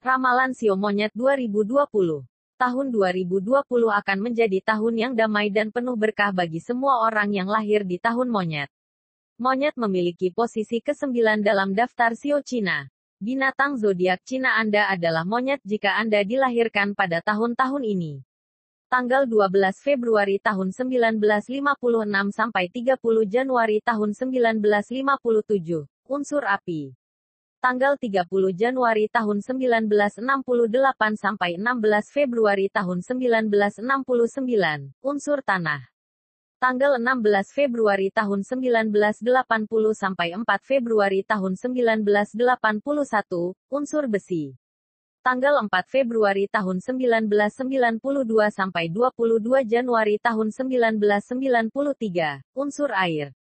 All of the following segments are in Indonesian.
Ramalan Sio Monyet 2020 Tahun 2020 akan menjadi tahun yang damai dan penuh berkah bagi semua orang yang lahir di tahun monyet. Monyet memiliki posisi ke-9 dalam daftar Sio Cina. Binatang zodiak Cina Anda adalah monyet jika Anda dilahirkan pada tahun-tahun ini tanggal 12 Februari tahun 1956 sampai 30 Januari tahun 1957, unsur api. Tanggal 30 Januari tahun 1968 sampai 16 Februari tahun 1969, unsur tanah. Tanggal 16 Februari tahun 1980 sampai 4 Februari tahun 1981, unsur besi tanggal 4 Februari tahun 1992 sampai 22 Januari tahun 1993, unsur air.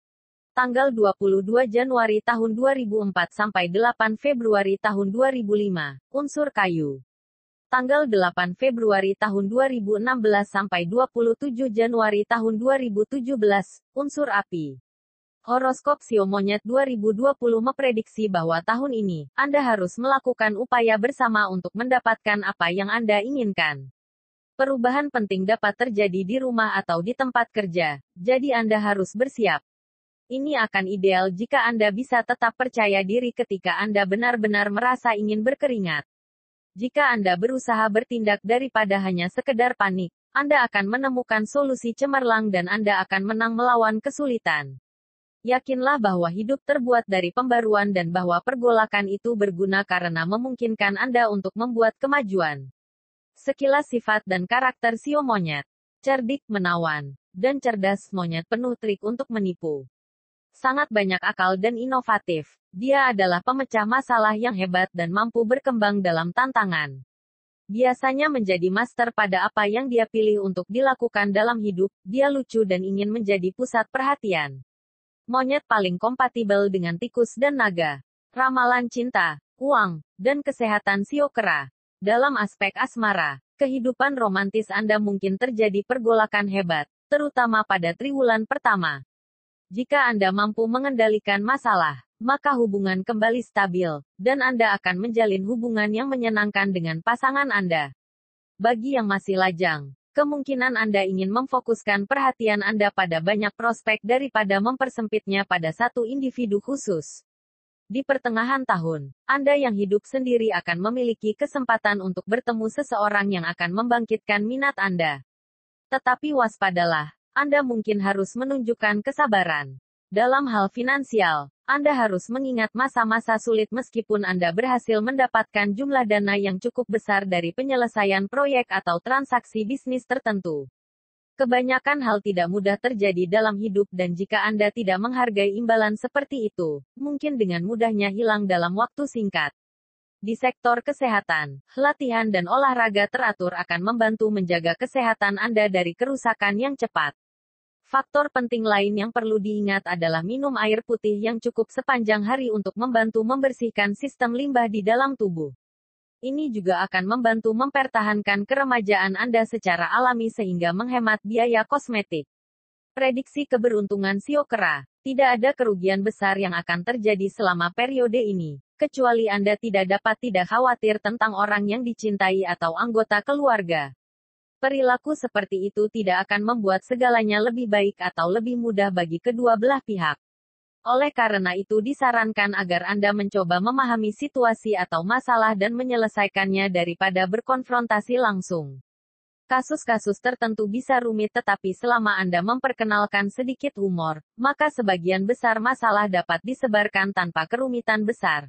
Tanggal 22 Januari tahun 2004 sampai 8 Februari tahun 2005, unsur kayu. Tanggal 8 Februari tahun 2016 sampai 27 Januari tahun 2017, unsur api. Horoskop Sio Monyet 2020 memprediksi bahwa tahun ini, Anda harus melakukan upaya bersama untuk mendapatkan apa yang Anda inginkan. Perubahan penting dapat terjadi di rumah atau di tempat kerja, jadi Anda harus bersiap. Ini akan ideal jika Anda bisa tetap percaya diri ketika Anda benar-benar merasa ingin berkeringat. Jika Anda berusaha bertindak daripada hanya sekedar panik, Anda akan menemukan solusi cemerlang dan Anda akan menang melawan kesulitan. Yakinlah bahwa hidup terbuat dari pembaruan dan bahwa pergolakan itu berguna karena memungkinkan Anda untuk membuat kemajuan. Sekilas sifat dan karakter Sio Monyet. Cerdik, menawan, dan cerdas monyet penuh trik untuk menipu. Sangat banyak akal dan inovatif. Dia adalah pemecah masalah yang hebat dan mampu berkembang dalam tantangan. Biasanya menjadi master pada apa yang dia pilih untuk dilakukan dalam hidup, dia lucu dan ingin menjadi pusat perhatian. Monyet paling kompatibel dengan tikus dan naga. Ramalan cinta, uang, dan kesehatan Siokera. Dalam aspek asmara, kehidupan romantis Anda mungkin terjadi pergolakan hebat, terutama pada triwulan pertama. Jika Anda mampu mengendalikan masalah, maka hubungan kembali stabil, dan Anda akan menjalin hubungan yang menyenangkan dengan pasangan Anda. Bagi yang masih lajang, kemungkinan Anda ingin memfokuskan perhatian Anda pada banyak prospek daripada mempersempitnya pada satu individu khusus. Di pertengahan tahun, Anda yang hidup sendiri akan memiliki kesempatan untuk bertemu seseorang yang akan membangkitkan minat Anda. Tetapi waspadalah, Anda mungkin harus menunjukkan kesabaran. Dalam hal finansial, anda harus mengingat masa-masa sulit meskipun Anda berhasil mendapatkan jumlah dana yang cukup besar dari penyelesaian proyek atau transaksi bisnis tertentu. Kebanyakan hal tidak mudah terjadi dalam hidup dan jika Anda tidak menghargai imbalan seperti itu, mungkin dengan mudahnya hilang dalam waktu singkat. Di sektor kesehatan, latihan dan olahraga teratur akan membantu menjaga kesehatan Anda dari kerusakan yang cepat. Faktor penting lain yang perlu diingat adalah minum air putih yang cukup sepanjang hari untuk membantu membersihkan sistem limbah di dalam tubuh. Ini juga akan membantu mempertahankan keremajaan Anda secara alami sehingga menghemat biaya kosmetik. Prediksi keberuntungan Siokera. Tidak ada kerugian besar yang akan terjadi selama periode ini, kecuali Anda tidak dapat tidak khawatir tentang orang yang dicintai atau anggota keluarga. Perilaku seperti itu tidak akan membuat segalanya lebih baik atau lebih mudah bagi kedua belah pihak. Oleh karena itu disarankan agar Anda mencoba memahami situasi atau masalah dan menyelesaikannya daripada berkonfrontasi langsung. Kasus-kasus tertentu bisa rumit tetapi selama Anda memperkenalkan sedikit humor, maka sebagian besar masalah dapat disebarkan tanpa kerumitan besar.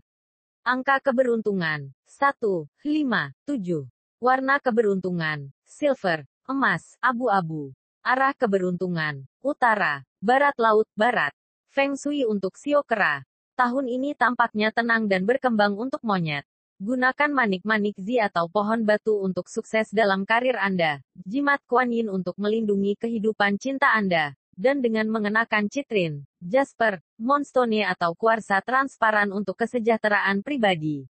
Angka keberuntungan 1, 5, 7. Warna keberuntungan silver, emas, abu-abu. Arah keberuntungan, utara, barat laut, barat. Feng Shui untuk Siokera. Tahun ini tampaknya tenang dan berkembang untuk monyet. Gunakan manik-manik zi atau pohon batu untuk sukses dalam karir Anda. Jimat Kuan Yin untuk melindungi kehidupan cinta Anda. Dan dengan mengenakan citrin, jasper, monstone atau kuarsa transparan untuk kesejahteraan pribadi.